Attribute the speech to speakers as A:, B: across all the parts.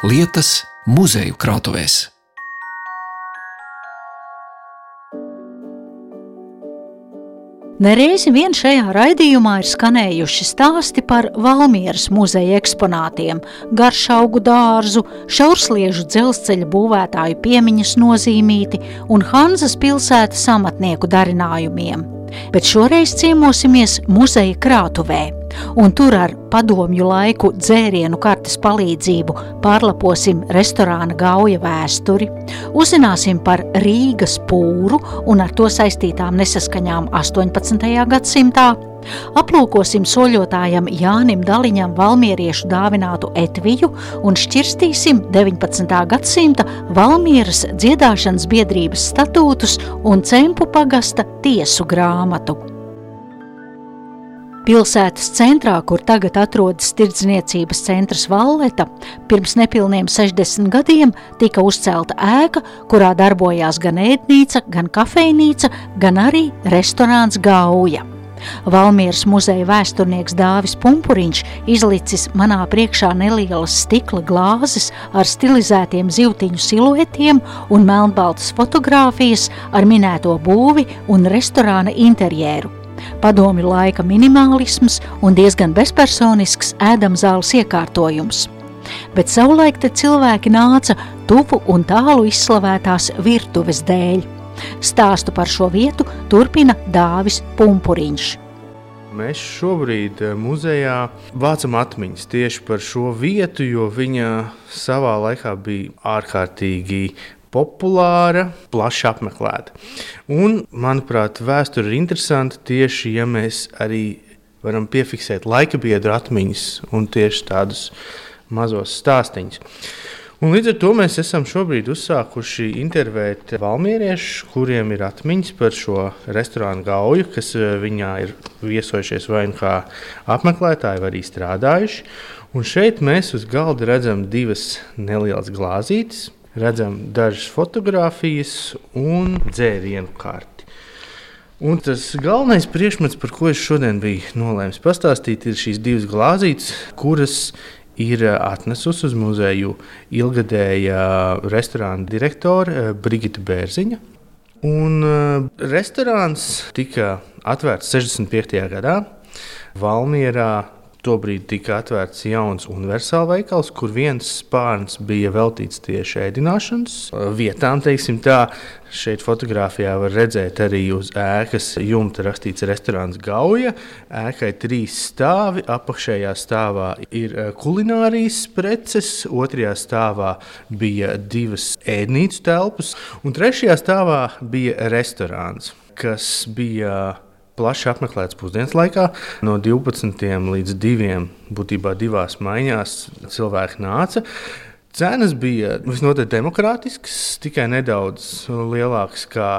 A: lietas muzeju krātuvēs.
B: Nereizi vien šajā raidījumā ir skanējuši stāsti par Valmieras muzeja eksponātiem, garšaugu dārzu, šaursliežu dzelzceļa būvētāju piemiņas nozīmīti un Hanzas pilsētas amatnieku darinājumiem. Bet šoreiz ciemosimies muzeja krātuvē un tur ar padomju laiku dzērienu kartes palīdzību pārlaposim restorāna gauja vēsturi, uzzināsim par Rīgas pūru un ar to saistītām nesaskaņām 18. gadsimtā, aplūkosim soļotājam Jānim Daliņam valmieriešu dāvinātu etviju un šķirstīsim 19. gadsimta Valmieras dziedāšanas biedrības statūtus un Cempu pagasta tiesu grāmatu. Pilsētas centrā, kur tagad atrodas tirdzniecības centrs Valleta, pirms nepilniem 60 gadiem tika uzcelta ēka, kurā darbojās gan ēdnīca, gan kafejnīca, gan arī restorāns Gauja. Valmieras muzeja vēsturnieks Dāvis Pumpuriņš izlicis manā priekšā nelielas stikla glāzes ar stilizētiem zivtiņu siluetiem un melnbaltas fotogrāfijas ar minēto būvi un restorāna interjeru padomi laika minimālisms un diezgan bezpersonisks ēdamzāles iekārtojums. Bet savulaik te cilvēki nāca tuvu un tālu izslavētās virtuves dēļ. Stāstu par šo vietu turpina Dāvis Pumpuriņš.
C: Mēs šobrīd eh, muzejā vācam atmiņas tieši par šo vietu, jo viņa savā laikā bija ārkārtīgi populāra, plaši apmeklēta. Un, manuprāt, vēsture ir interesanta tieši, ja mēs arī varam piefiksēt laika biedru atmiņas un tieši tādus mazus stāstīņus. Un līdz ar to mēs esam šobrīd uzsākuši intervēt valmieriešus, kuriem ir atmiņas par šo restorānu gauju, kas eh, viņā ir viesojušies vai nu kā apmeklētāji, vai arī strādājuši. Un šeit mēs uz galda redzam divas nelielas glāzītes, redzam dažas fotogrāfijas un dzērienu karti. Un tas galvenais priekšmets, par ko es šodien biju nolēmis pastāstīt, ir šīs divas glāzītes, kuras ir atnesusi uz muzeju ilgadēja restorāna direktore eh, Brigita Bērziņa. Un, uh, restorāns tika atvērts 65. gadā Valmjerā Tobrīd tika atvērts jauns universāls veikals, kur viens spārns bija veltīts tieši ēdināšanas vietām. Tā, šeit fotografijā var redzēt arī uz ēkas jumta rakstīts restorāns Gauja. Ēkai trīs stāvi, apakšējā stāvā ir eh, kulinārijas preces, otrajā stāvā bija divas ēdnīcu telpas, un trešajā stāvā bija restorāns, kas bija plaši apmeklēts pusdienas laikā. No 12 līdz 2, būtībā divās maiņās, cilvēki nāca. Cenas bija visnotaļ demokrātiskas, tikai nedaudz lielākas nekā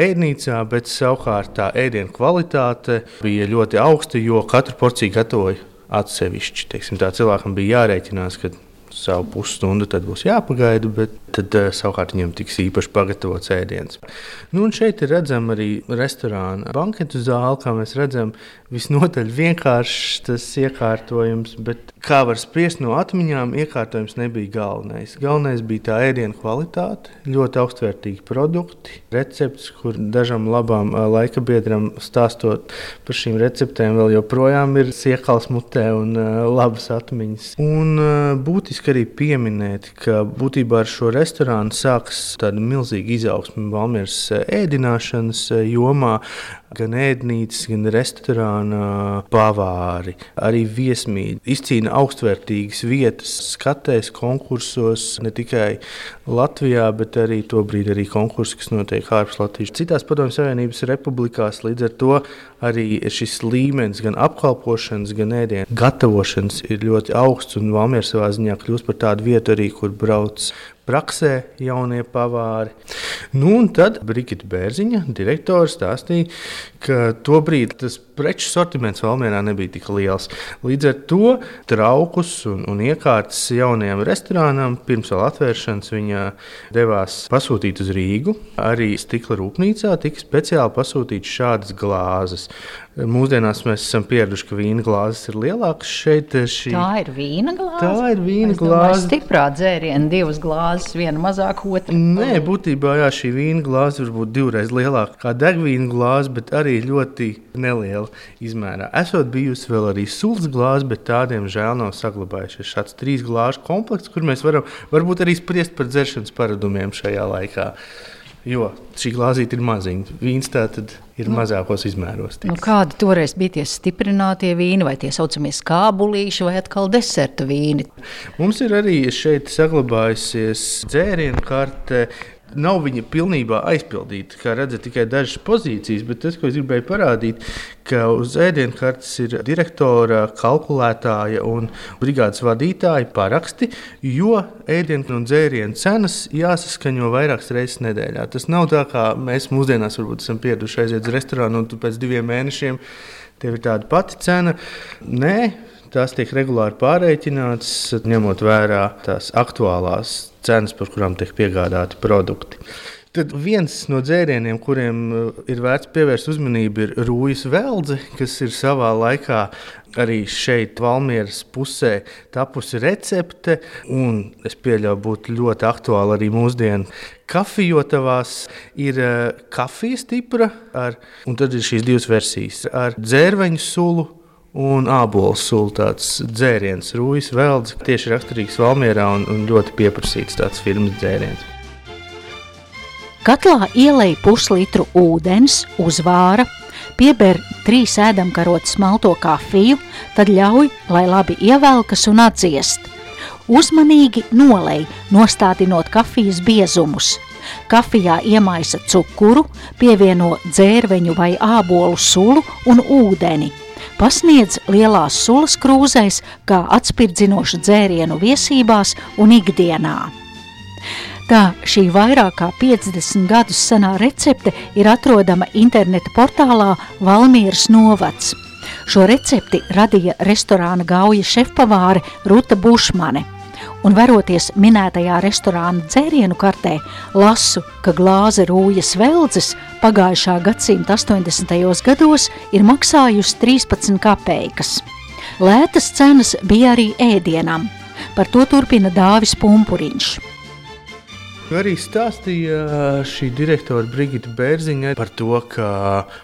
C: ēdnīcā, bet savukārt tā ēdienu kvalitāte bija ļoti augsta, jo katru porciju gatavoja atsevišķi. Teiksim, tā cilvēkam bija jārēķinās, ka savu pusstundu, tad būs jāpagaida, bet tad uh, savukārt viņam tiks īpaši pagatavots ēdiens. Nu, šeit ir redzama arī restorāna banketu zāle, kā mēs redzam, visnotaļ vienkāršs tas iekārtojums, bet kā var spriest no atmiņām, iekārtojums nebija galvenais. Galvenais bija tā ēdienu kvalitāte, ļoti augstvērtīgi produkti, recepts, kur dažam labam laika biedram stāstot par šīm receptēm, vēl joprojām ir siekals mutē un labas atmiņas. Un būtiski arī pieminēt, ka būtībā ar šo restorānu sākas tāda milzīga izaugsme Valmieras ēdināšanas jomā. Gan ēdnīcas, gan restorāna pavāri, arī viesmīļi izcīna augstvērtīgas vietas, skatēs, konkursos, ne tikai Latvijā, bet arī tobrīd arī konkursi, kas notiek ārpus Latvijas. Citās Padomju Savienības republikās līdz ar to arī šis līmenis gan apkalpošanas, gan ēdienu gatavošanas ir ļoti augsts un Valmiera savā ziņā kļūst par tādu vietu arī, kur brauc praksē jaunie pavāri. Nu, un tad Brigita Bērziņa, direktore, stāstīja, ka tobrīd tas preču sortiments Valmjerā nebija tik liels. Līdz ar to traukus un, un iekārtas jaunajam restorānam pirms vēl atvēršanas viņa devās pasūtīt uz Rīgu. Arī stikla rūpnīcā tika speciāli pasūtīts šādas glāzes. Mūsdienās mēs esam pieraduši, ka vīna glāzes ir lielākas šeit.
B: Eh, šī... Tā ir vīna glāze.
C: Tā ir vīna glāze.
B: Domāju, stiprā dzēriena, divas glāzes, viena mazāka, otra.
C: Nē, būtībā jā, šī vīna glāze var būt divreiz lielāka kā degvīna glāze, bet arī ļoti neliela izmērā. Esot bijusi vēl arī sulas glāze, bet tādiem žēl nav saglabājušies šāds trīs glāžu komplekts, kur mēs varam varbūt arī spriest par dzeršanas paradumiem šajā laikā. Jo šī glāzīte ir maziņa. Vīns tā tad ir nu, mazākos izmēros.
B: Nu, kādi toreiz bija tie stiprinātie vīni, vai tie saucamie skābulīši, vai atkal deserta vīni?
C: Mums ir arī šeit saglabājusies dzērienu karte nav viņa pilnībā aizpildīta. Kā redzat, tikai dažas pozīcijas, bet tas, ko es gribēju parādīt, ka uz ēdienkartes ir direktora, kalkulētāja un brigādes vadītāja paraksti, jo ēdienu un dzērienu cenas jāsaskaņo vairākas reizes nedēļā. Tas nav tā, kā mēs mūsdienās varbūt esam pieraduši aiziet uz restorānu un pēc diviem mēnešiem tev ir tāda pati cena. Nē, Tās tiek regulāri pārreikinātas, ņemot vērā tās aktuālās cenas, par kurām tiek piegādāti produkti. Tad viens no dzērieniem, kuriem uh, ir vērts pievērst uzmanību, ir rūjas veldze, kas ir savā laikā arī šeit, Valmieras pusē, tapusi recepte. Es pieļauju, būtu ļoti aktuāla arī mūsdienu kafijotavās. Ir uh, kafijas stipra, ar, un tad ir šīs divas versijas - ar dzērveņu sulu un ābolu sultāts dzēriens, rūjas velds, tieši raksturīgs Valmjerā un, un ļoti pieprasīts tāds firmas dzēriens.
B: Katlā ielēja puslitru ūdens, uzvāra, pieber trīs ēdamkarotes smalto kafiju, tad ļauj, lai labi ievelkas un atdziest. Uzmanīgi nolej, nostādinot kafijas biezumus. Kafijā iemaisa cukuru, pievieno dzērveņu vai ābolu sulu un ūdeni – pasniedz lielās sulas krūzēs kā atspirdzinošu dzērienu viesībās un ikdienā. Tā šī vairāk kā 50 gadus senā recepte ir atrodama interneta portālā Valmieras novads. Šo recepti radīja restorāna gauja šefpavāre Ruta Bušmane – un veroties minētajā restorāna dzērienu kartē, lasu, ka glāze rūjas veldzes pagājušā gadsimta 80. gados ir maksājusi 13 kapeikas. Lētas cenas bija arī ēdienam, par to turpina Dāvis Pumpuriņš.
C: Arī stāstīja šī direktora Brigita Bērziņa par to, ka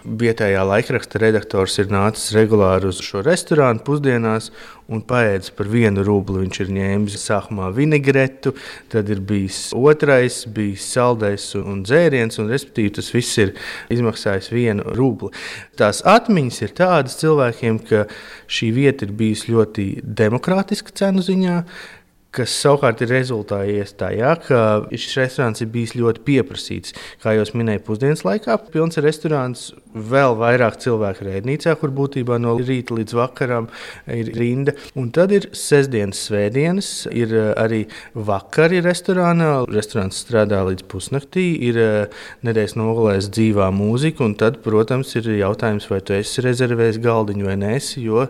C: vietējā laikraksta redaktors ir nācis regulāri uz šo restorānu pusdienās un paēdis par vienu rublu. Viņš ir ņēmis sākumā vinegretu, tad ir bijis otrais, bijis saldais un dzēriens, un respektīvi tas viss ir izmaksājis vienu rublu. Tās atmiņas ir tādas cilvēkiem, ka šī vieta ir bijusi ļoti demokrātiska cenu ziņā kas savukārt ir rezultājies tajā, ka šis restorāns ir bijis ļoti pieprasīts. Kā jau minēju, pusdienas laikā pilns restorāns, vēl vairāk cilvēku rēdnīcā, kur būtībā no rīta līdz vakaram ir rinda. Un tad ir sestdienas, svētdienas, ir eh, arī vakari restorānā. Restorāns strādā līdz pusnaktī, ir eh, nedēļas nogalēs dzīvā mūzika, un tad, protams, ir jautājums, vai tu esi rezervējis galdiņu vai nē, jo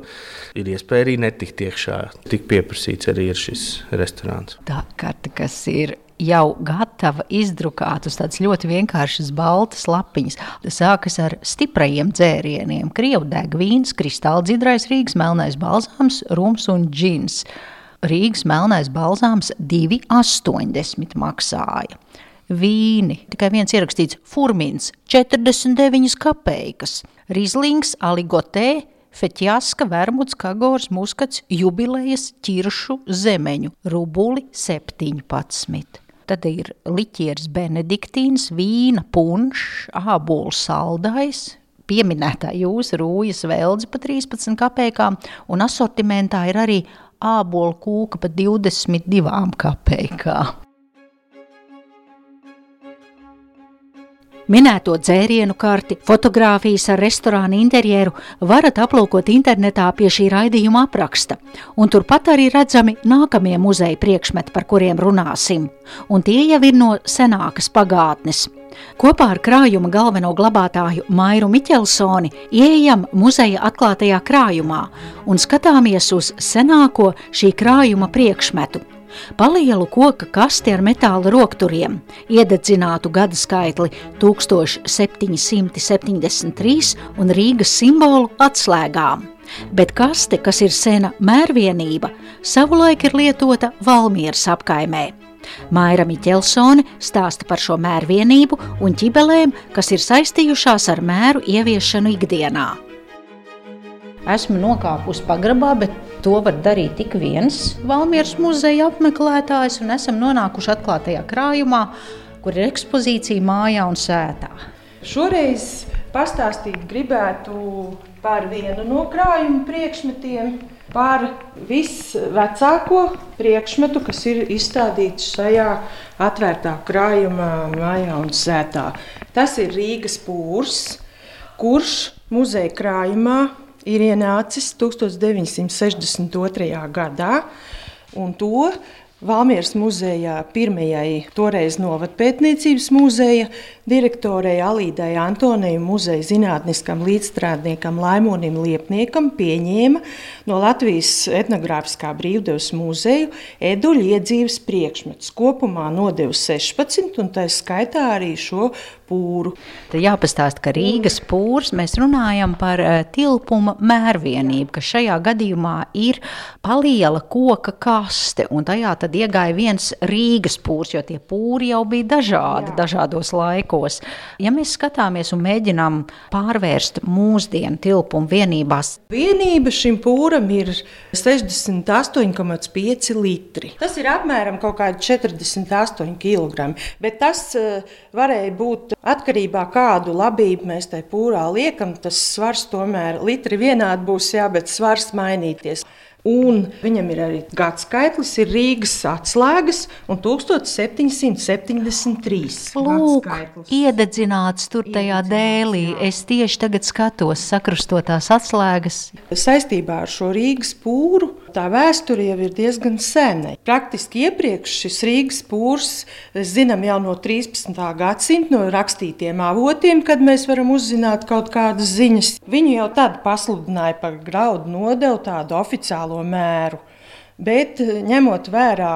C: ir iespēja arī netikt iekšā. Tik pieprasīts arī ir šis restorāns.
B: Tā karte, kas ir jau gatava izdrukāt uz tādas ļoti vienkāršas baltas lapiņas. Tas sākas ar stiprajiem dzērieniem, krievu degvīns, kristāla dzidrais Rīgas melnais balzāms, rums un džins. Rīgas melnais balzāms 2,80 maksāja. Vīni, tikai viens ierakstīts, furmins 49 kapeikas, rizlings, aligotē Feķjaska, Vermuts, Kagors, Muskats, jubilejas, ķiršu, zemeņu, rubuli 17. Tad ir liķieris benediktīns, vīna punšs, ābols saldais, pieminētā jūsu rūjas veldze pa 13 kapekām, un asortimentā ir arī ābolu kūka pa 22 kapekām. Minēto dzērienu karti, fotografijas ar restorānu interjeru varat aplūkot internetā pie šī raidījuma apraksta, un turpat arī redzami nākamie muzeja priekšmeti, par kuriem runāsim, un tie jau ir no senākas pagātnes. Kopā ar krājuma galveno glabātāju Mairu Miķelsoni ieejam muzeja atklātajā krājumā un skatāmies uz senāko šī krājuma priekšmetu – Palielu koka kasti ar metāla rokturiem, iededzinātu gada skaitli 1773 un Rīgas simbolu atslēgām. Bet kaste, kas ir sena mērvienība, savulaik ir lietota Valmieras apkaimē. Maira Miķelsone stāsta par šo mērvienību un ķibelēm, kas ir saistījušās ar mēru ieviešanu ikdienā.
D: Esmu nokāpusi pagrabā, bet to var darīt tik viens Valmieras muzeja apmeklētājs, un esam nonākuši atklātajā krājumā, kur ir ekspozīcija mājā un sētā.
E: Šoreiz pastāstīt gribētu par vienu no krājuma priekšmetiem, par visvecāko priekšmetu, kas ir izstādīts šajā atvērtā krājumā, mājā un sētā. Tas ir Rīgas pūrs, kurš muzeja krājumā ir ienācis 1962. gadā, un to Valmieras muzejā pirmajai toreiz novadpētniecības muzeja direktorei Alīdai Antonijai muzeja zinātniskam līdzstrādniekam Laimonim Liepniekam pieņēma no Latvijas etnogrāfiskā brīvdevas muzeju eduļu iedzīves priekšmetus. Kopumā nodevu 16, un tā skaitā arī šo pūru.
D: Tad jāpastāst, ka Rīgas pūrs mēs runājam par uh, tilpuma mērvienību, ka šajā gadījumā ir paliela koka kaste, un tajā tad iegāja viens Rīgas pūrs, jo tie pūri jau bija dažādi Jā. dažādos laikos. Ja mēs skatāmies un mēģinām pārvērst mūsdienu tilpumu vienībās,
E: vienība šim pūram ir 68,5 litri. Tas ir apmēram kaut kādi 48 kg, bet tas uh, varēja būt Atkarībā no kādu labību mēs tajā pūrā liekam, tas svars tomēr litri vienādi būs, jā, bet svars mainīties. Un viņam ir arī gada skaitlis, ir Rīgas atslēgas un 1773.
B: Lūk, iededzināts tur tajā dēlī. Es tieši tagad skatos sakrustotās atslēgas.
E: Saistībā ar šo Rīgas pūru tā vēsture jau ir diezgan sena. Praktiski iepriekš šis Rīgas pūrs, zinām jau no 13. gadsimta, no rakstītiem avotiem, kad mēs varam uzzināt kaut kādas ziņas. Viņu jau tad pasludināja par graudu nodevu tādu oficiālo mēru. Bet ņemot vērā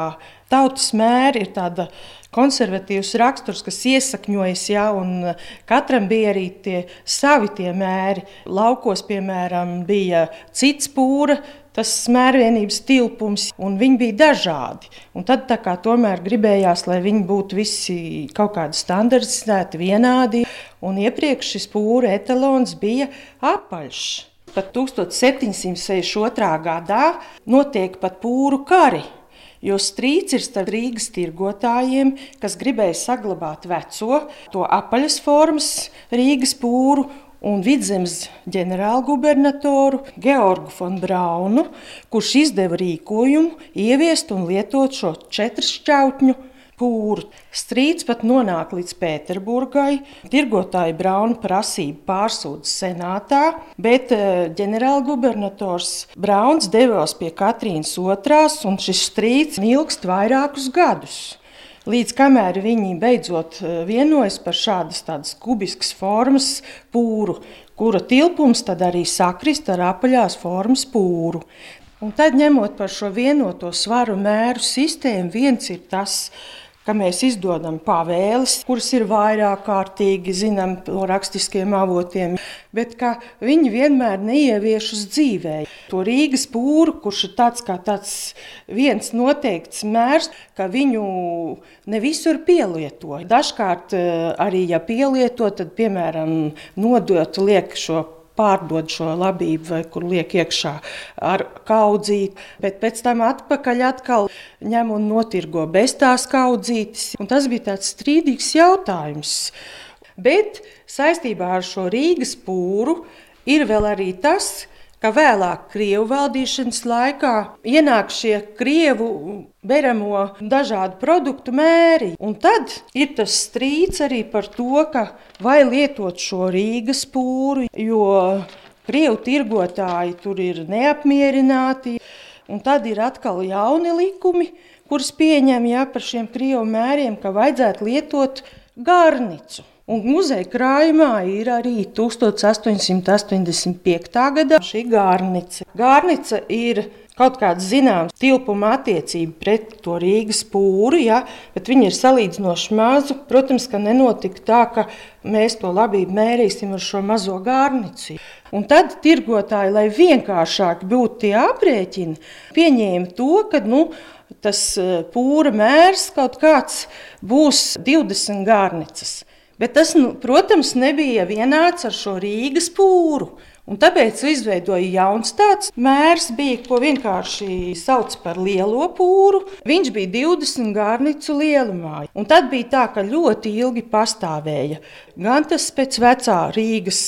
E: tautas mēri, ir tāda konservatīvs raksturs, kas iesakņojas, ja, un katram bija arī tie savi tie mēri. Laukos, piemēram, bija cits pūra, tas mērvienības tilpums, un viņi bija dažādi. Un tad kā, tomēr gribējās, lai viņi būtu visi kaut kādi standartizēti, vienādi. Un iepriekš šis pūra etalons bija apaļš. Pat 1762. gadā notiek pat pūru kari. Jo strīds ir starp Rīgas tirgotājiem, kas gribēja saglabāt veco, to apaļas formas Rīgas pūru, un vidzemes ģenerālgubernatoru Georgu von Braunu, kurš izdeva rīkojumu ieviest un lietot šo četršķautņu pūru. Strīds pat nonāk līdz Pēterburgai. Tirgotāji Brauna prasību pārsūdz senātā, bet eh, ģenerālgubernators Brauns devās pie Katrīnas otrās, un šis strīds ilgst vairākus gadus līdz kamēr viņi beidzot eh, vienojas par šādas tādas kubiskas formas pūru, kura tilpums tad arī sakrist ar apaļās formas pūru. Un tad, ņemot par šo vienoto svaru mēru sistēmu, viens ir tas, ka mēs izdodam pavēles, kuras ir vairāk kārtīgi zinām no rakstiskiem avotiem, bet ka viņi vienmēr neievieš uz dzīvē. To Rīgas pūru, kurš ir tāds kā tāds viens noteikts mērs, ka viņu ne visur pielieto. Dažkārt eh, arī, ja pielieto, tad, piemēram, nodot liek šo pārdod šo labību, vai kur liek iekšā ar kaudzīti, bet pēc tam atpakaļ atkal ņem un notirgo bez tās kaudzītes. Un tas bija tāds strīdīgs jautājums. Bet saistībā ar šo Rīgas pūru ir vēl arī tas, ka vēlāk Krievu valdīšanas laikā ienāk šie Krievu beramo dažādu produktu mēri. Un tad ir tas strīds arī par to, vai lietot šo Rīgas pūru, jo Krievu tirgotāji tur ir neapmierināti. Un tad ir atkal jauni likumi, kurus pieņem ja, par šiem krievu mēriem, ka vajadzētu lietot garnicu. Un muzeja krājumā ir arī 1885. gada šī gārnica. Gārnica ir kaut kāda zināma tilpuma attiecība pret to Rīgas pūri, ja, bet viņi ir salīdzinoši mazi. Protams, ka nenotika tā, ka mēs to labību mērīsim ar šo mazo gārnici. Un tad tirgotāji, lai vienkāršāk būtu tie aprēķini, pieņēma to, ka nu, tas e, pūra mērs kaut kāds būs 20 gārnicas. Bet tas, nu, protams, nebija vienāds ar šo Rīgas pūru. Un tāpēc izveidoja jauns tāds mērs, bija, ko vienkārši sauc par lielo pūru. Viņš bija 20 gārnicu lielumā. Un tad bija tā, ka ļoti ilgi pastāvēja gan tas pēc vecā Rīgas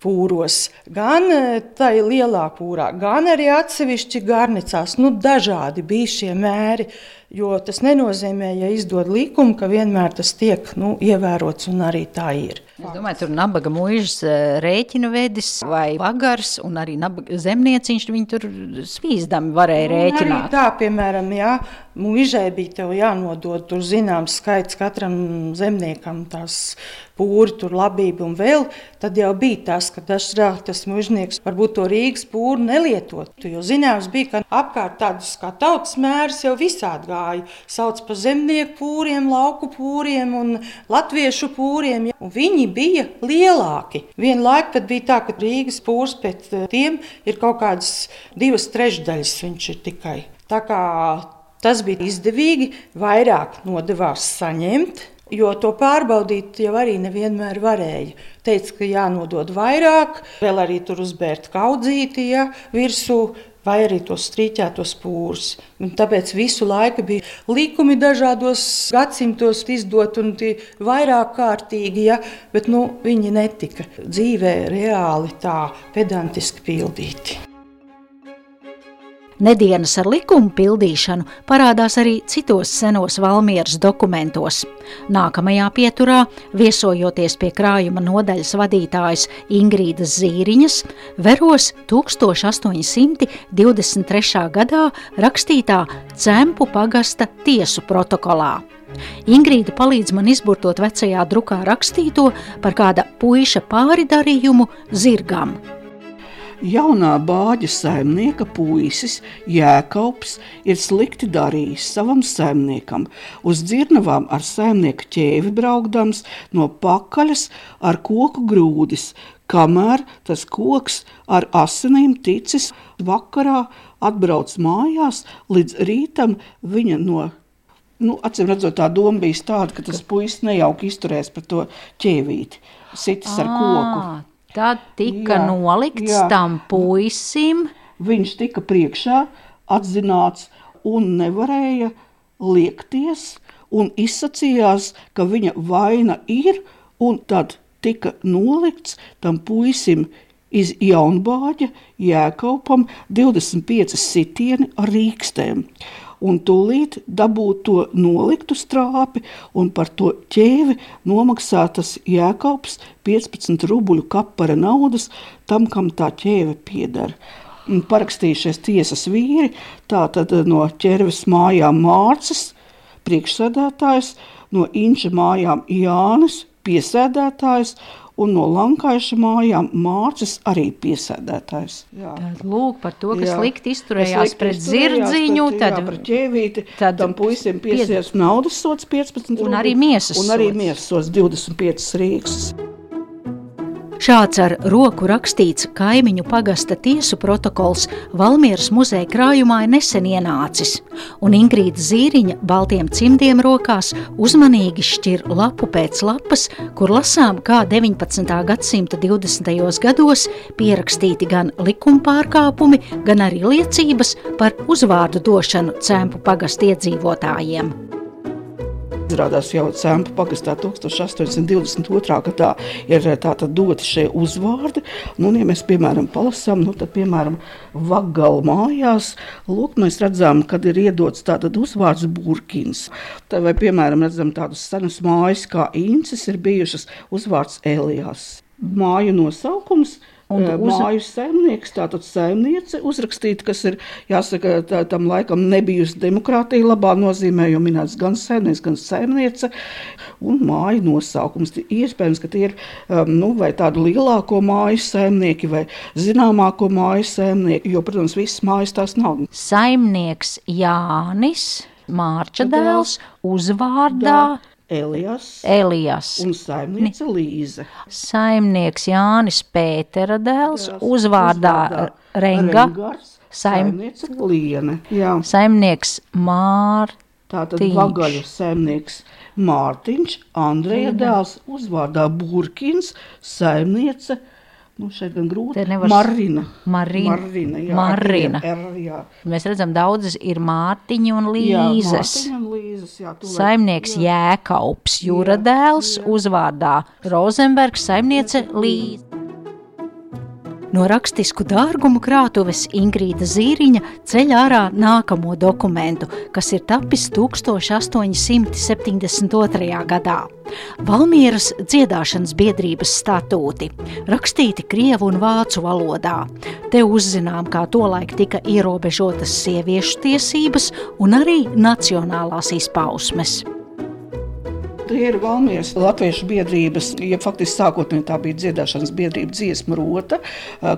E: pūros, gan e, tajā lielā pūrā, gan arī atsevišķi garnicās. Nu, dažādi bija šie mēri. Jo tas nenozīmē, ja izdod likumu, ka vienmēr tas tiek nu, ievērots, un arī tā ir.
D: Es domāju, tur nabaga mūžs eh, rēķinu vedis vai pagars, un arī zemnieciņš viņi tur svīzdami varēja nu, rēķināt.
E: Tā, piemēram, jā, mūžai bija jānodod tur zināms skaits katram zemniekam tās pūri, tur labība un vēl, tad jau bija tas, ka dažreiz tas mužnieks varbūt to Rīgas pūru nelietot. Jo zināms bija, ka apkārt tādus kā tautas mērs jau visādi gāja. Sauc par zemnieku pūriem, lauku pūriem un latviešu pūriem. Un viņi bija lielāki. Vienlaikus pat bija tā, ka Rīgas pūrs pēc eh, tiem ir kaut kādas divas trešdaļas. Viņš ir tikai. Tā kā tas bija izdevīgi, vairāk nodevās saņemt. Jo to pārbaudīt jau arī nevienmēr varēja. Teica, ka jānodod vairāk, vēl arī tur uzbērt kaudzīti ja, virsū, vai arī tos strīķētos pūrus. Un tāpēc visu laiku bija likumi dažādos gadsimtos izdot un vairāk kārtīgi, ja, bet nu, viņi netika dzīvē reāli tā pedantiski pildīti.
B: Nedienas ar likumu pildīšanu parādās arī citos senos Valmieras dokumentos. Nākamajā pieturā, viesojoties pie krājuma nodaļas vadītājas Ingrīdas Zīriņas, veros 1823. gadā rakstītā Cempu pagasta tiesu protokolā. Ingrīda palīdz man izburtot vecajā drukā rakstīto par kāda puiša pāridarījumu zirgam.
F: Jaunā bāģa saimnieka puisis Jēkabs ir slikti darījis savam saimniekam, uz dzirnavām ar saimnieka ķēvi braukdams no pakaļas ar koku grūdis, kamēr tas koks ar asinīm ticis vakarā atbrauc mājās, līdz rītam viņa no nu, acīm redzot, tā doma bija tāda, ka tas puisis nejauki izturēs par to ķēvīti, sitis ar koku.
B: Tad tika jā, nolikts jā. tam puisim.
F: Viņš tika priekšā, atzināts un nevarēja liekties, un izsacījās, ka viņa vaina ir, un tad tika nolikts tam puisim iz jaunbāģa jēkaupam 25 sitieni ar rīkstēm un tūlīt dabūt to noliktu strāpi un par to ķēvi nomaksātas Jēkabs 15 rubļu kapara naudas tam, kam tā ķēve pieder. Parakstījušies tiesas vīri, tātad no ķerves mājām Mārcis, priekšsēdētājs, no Inča mājām Jānis, piesēdētājs un no Lankaiša mājām Mārcis arī piesēdētājs.
B: Jā. Tad lūk par to, ka jā. slikti izturējās slikti pret zirdziņu,
F: tad, tad jā, par ķēvīti, tad tam puisim piesies naudas sots 15
B: un rūpi, arī miesas
F: un arī miesas sots 25 rīks.
B: Šāds ar roku rakstīts kaimiņu pagasta tiesu protokols Valmieras muzeja krājumā ir nesen ienācis, un Ingrīda Zīriņa baltiem cimdiem rokās uzmanīgi šķir lapu pēc lapas, kur lasām, kā 19. gadsimta 20. gados pierakstīti gan likuma pārkāpumi, gan arī liecības par uzvārdu došanu cēmpu pagasta iedzīvotājiem.
F: Izrādās jau Cēmpa pagastā 1822. gadā ir eh, tātad doti šie uzvārdi. Nu, ja mēs, piemēram, palasām, nu, tad, piemēram, Vagala mājās, lūk, mēs redzam, kad ir iedots tātad uzvārds Burkins. Tā, vai, piemēram, redzam tādas senas mājas kā Incis ir bijušas uzvārds Elijās. Māju nosaukums – Un uz... māju saimnieks, tātad saimniece uzrakstīta, kas ir, jāsaka, tā, tam laikam nebijusi demokrātija labā nozīmē, jo minēts gan saimnieks, gan saimniece, un māju nosaukums. Iespējams, ka tie ir, um, nu, vai tādu lielāko māju saimnieki, vai zināmāko māju saimnieki, jo, protams, visas mājas tās nav.
B: Saimnieks Jānis, Mārča dēls, uzvārdā. Da.
F: Elijas,
B: Elijas.
F: un saimniece Līze.
B: Saimnieks Jānis Pētera dēls, uzvārdā, uzvārdā Renga,
F: Rengars, saim... saimniece Liene. Jā.
B: Saimnieks Mārtiņš.
F: Tātad vagaļu saimnieks Mārtiņš, Andreja dēls, uzvārdā Burkins, saimniece Līze. Nu, šeit gan grūti. Nevar... Marina.
B: Marina.
F: Marina, jā,
B: Marina.
F: R, jā.
B: Mēs redzam, daudzas ir Mārtiņa un Līzes.
F: Jā, un Līzes jā,
B: saimnieks jā. Jēkaups, Juradēls, uzvārdā Rozenbergs, saimniece Līze. No rakstisku dārgumu krātuves Ingrīda Zīriņa ceļ ārā nākamo dokumentu, kas ir tapis 1872. gadā. Valmieras dziedāšanas biedrības statūti, rakstīti krievu un vācu valodā. Te uzzinām, kā tolaik tika ierobežotas sieviešu tiesības un arī nacionālās izpausmes.
F: Tie ir Valmijas Latviešu biedrības, ja faktiski sākotnēji tā bija dziedāšanas biedrība dziesma rota,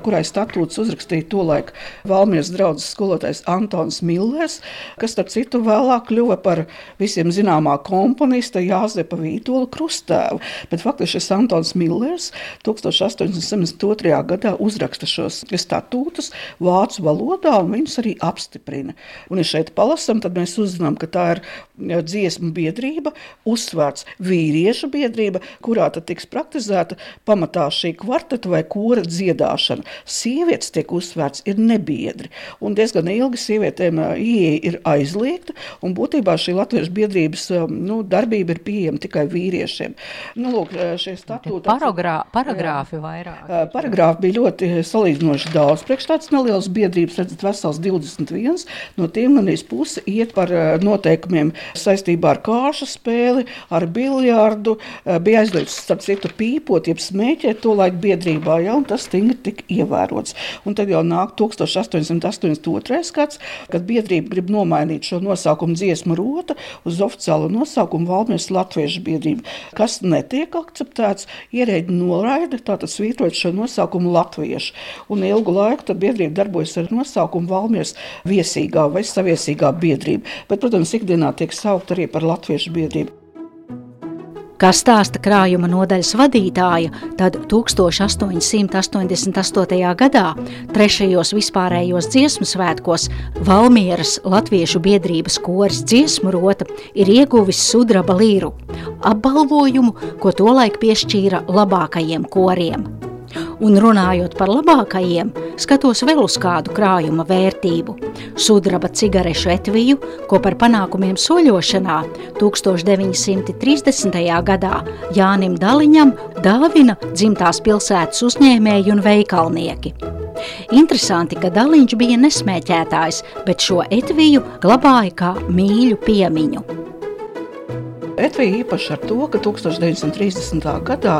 F: kurai statūts uzrakstīja tolaik Valmijas draudzes skolotājs Antons Millers, kas, starp citu, vēlāk kļuva par visiem zināmā komponista Jāzepa Vītola krustēvu. Bet faktiski šis Antons Millers 1872. gadā uzraksta šos statūtus vācu valodā un viņus arī apstiprina. Un, ja šeit palasam, tad mēs uzzinām, ka tā ir dziesmu biedrība, uzsvērts uzsākts vīriešu biedrība, kurā tad tiks praktizēta pamatā šī kvarteta vai kora dziedāšana. Sievietes tiek uzsvērts ir nebiedri, un diezgan ilgi sievietēm ieeja ir aizliegta, un būtībā šī latviešu biedrības nu, darbība ir pieejama tikai vīriešiem. Nu, lūk, šie statūti...
B: Paragrā, paragrāfi jā, vairāk.
F: Paragrāfi bija ļoti salīdzinoši daudz. Priekš tāds neliels biedrības, redzat, vesels 21, no tiem ganīs puse iet par noteikumiem saistībā ar kāšu spēli, ar biljardu, eh, bija aizliegts starp citu pīpot, jeb smēķēt to laiku biedrībā, ja, un tas stingri tika ievērots. Un tad jau nāk 1882. gads, kad biedrība grib nomainīt šo nosaukumu dziesmu rota uz oficiālo nosaukumu Valmijas Latviešu biedrība, kas netiek akceptēts, ierēģi noraida, tātad svītrot šo nosaukumu latviešu. Un ilgu laiku tad biedrība darbojas ar nosaukumu Valmijas viesīgā vai saviesīgā biedrība, bet, protams, ikdienā tiek saukt arī par latviešu biedrību.
B: Kā stāsta krājuma nodaļas vadītāja, tad 1888. gadā, trešajos vispārējos dziesmu svētkos, Valmieras Latviešu biedrības koris dziesmu rota ir ieguvis sudraba līru, apbalvojumu, ko tolaik piešķīra labākajiem koriem. Un runājot par labākajiem, skatos vēl uz kādu krājuma vērtību. Sudraba cigarešu etviju, ko par panākumiem soļošanā 1930. gadā Jānim Daliņam dāvina dzimtās pilsētas uzņēmēji un veikalnieki. Interesanti, ka Daliņš bija nesmēķētājs, bet šo etviju glabāja kā mīļu piemiņu.
F: Etvija īpaši ar to, ka 1930. gadā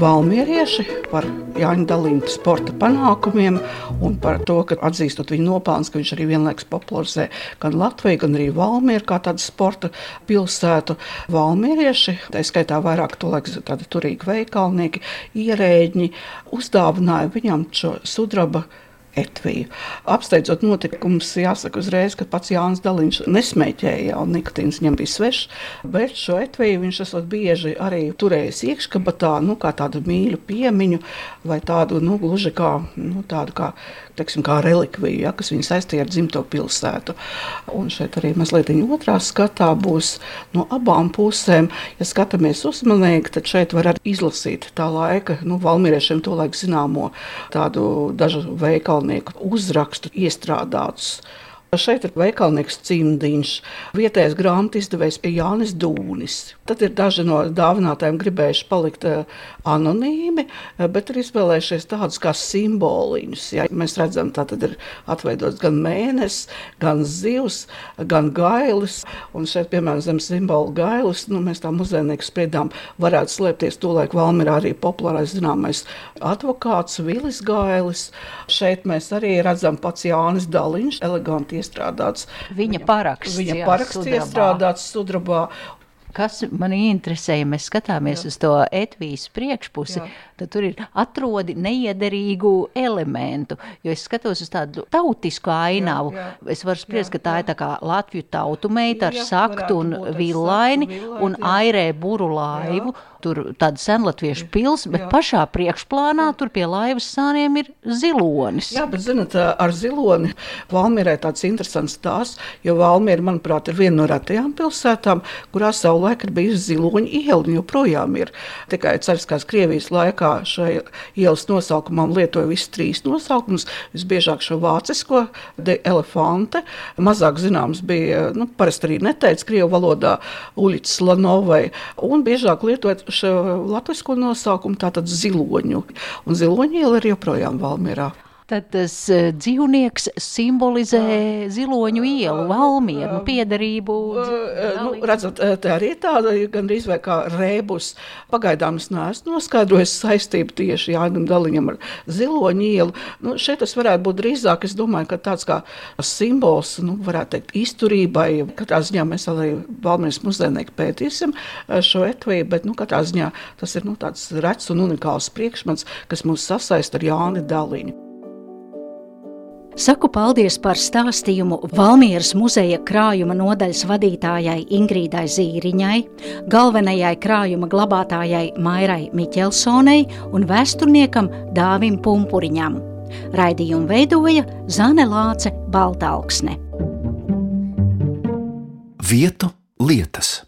F: valmierieši par Jāņa Dalīna sporta panākumiem un par to, ka atzīstot viņa nopelnus, ka viņš arī vienlaikus popularizē gan Latviju, gan arī Valmieru kā tādu sporta pilsētu. Valmierieši, tā skaitā vairāk to laiku tādi turīgi veikalnieki, ierēģi, uzdāvināja viņam šo sudraba etviju. Apsteidzot notikumus, jāsaka uzreiz, ka pats Jānis Daliņš nesmēķēja, un nikotīns viņam bija svešs, bet šo etviju viņš esot bieži arī turējis iekškabatā, nu, kā tādu mīļu piemiņu, vai tādu, nu, gluži kā, nu, tādu kā, teiksim, kā relikviju, ja, kas viņu saistīja ar dzimto pilsētu. Un šeit arī mazliet otrā skatā būs no abām pusēm. Ja skatāmies uzmanīgi, tad šeit var arī izlasīt tā laika, nu, valmieriešiem to laiku zināmo tādu dažu veikalu pakalnieku uzrakstu iestrādātus Šeit ir veikalnieks cimdiņš, vietējais grāmatu izdevējs Jānis Dūnis. Tad ir daži no dāvinātājiem gribējuši palikt eh, anonīmi, eh, bet ir izvēlējušies tādus kā simboliņus. Ja? Mēs redzam, ka tad ir atveidots gan mēnesis, gan zivs, gan gailis. Un šeit, piemēram, zem simbola gailis, nu, mēs tā muzejnieki spriedām, varētu slēpties tolaik Valmirā arī populārais zināmais advokāts Vilis Gailis. Šeit mēs arī redzam pats Jānis Daliņš, eleganti iestrādāts.
D: Viņa paraksts,
F: viņa paraksts jā, iestrādāts sudrabā.
D: Kas man interesē, ja mēs skatāmies jā. uz to etvijas priekšpusi, jā. Tad tur ir atrodi neiederīgu elementu. Jo es skatos uz tādu tautisku ainavu. Jā, jā. Es varu spriest, ka tā jā. ir tā kā Latviju tautu meita ar jā, saktu un villaini un airē buru laivu. Jā tur tāda senlatviešu pils, bet jā. pašā priekšplānā tur pie laivas sāniem ir zilonis.
F: Jā, bet zinat, ar ziloni Valmierē tāds interesants stāsts, jo Valmiera, manuprāt, ir viena no retajām pilsētām, kurā savulaik ir bijusi ziloņa iela, un joprojām ir. Tikai Cariskās Krievijas laikā šai ielas nosaukumam lietoja visus trīs nosaukumus, visbiežāk šo vācisko elefante, mazāk zināms bija, nu, parasti arī neteica Krievu valodā Uļits Slanovai, un biežāk lietojot šo latviešu nosaukumu, tātad ziloņu. Un ziloņu iela ir joprojām Valmierā.
D: Tad tas uh, dzīvnieks simbolizē ziloņu ielu, valmieru, nu, piederību.
F: Nu, redzat, tā arī ir tāda gandrīz vai kā rēbus. Pagaidām es neesmu noskaidrojis saistību tieši Jānam Daliņam ar ziloņu ielu. Nu, šeit tas varētu būt drīzāk, es domāju, ka tāds kā simbols, nu, varētu teikt, izturībai. Katrā ziņā mēs arī Valmieras muzejnieki pētīsim šo etviju, bet, nu, katrā ziņā tas ir, nu, tāds rets un unikāls priekšmets, kas mūs sasaista ar Jāni Daliņu.
B: Saku paldies par stāstījumu Valmieras muzeja krājuma nodaļas vadītājai Ingrīdai Zīriņai, galvenajai krājuma glabātājai Mairai Miķelsonei un vēsturniekam Dāvim Pumpuriņam. Raidījumu veidoja Zane Lāce Baltalksne.
A: Vietu lietas.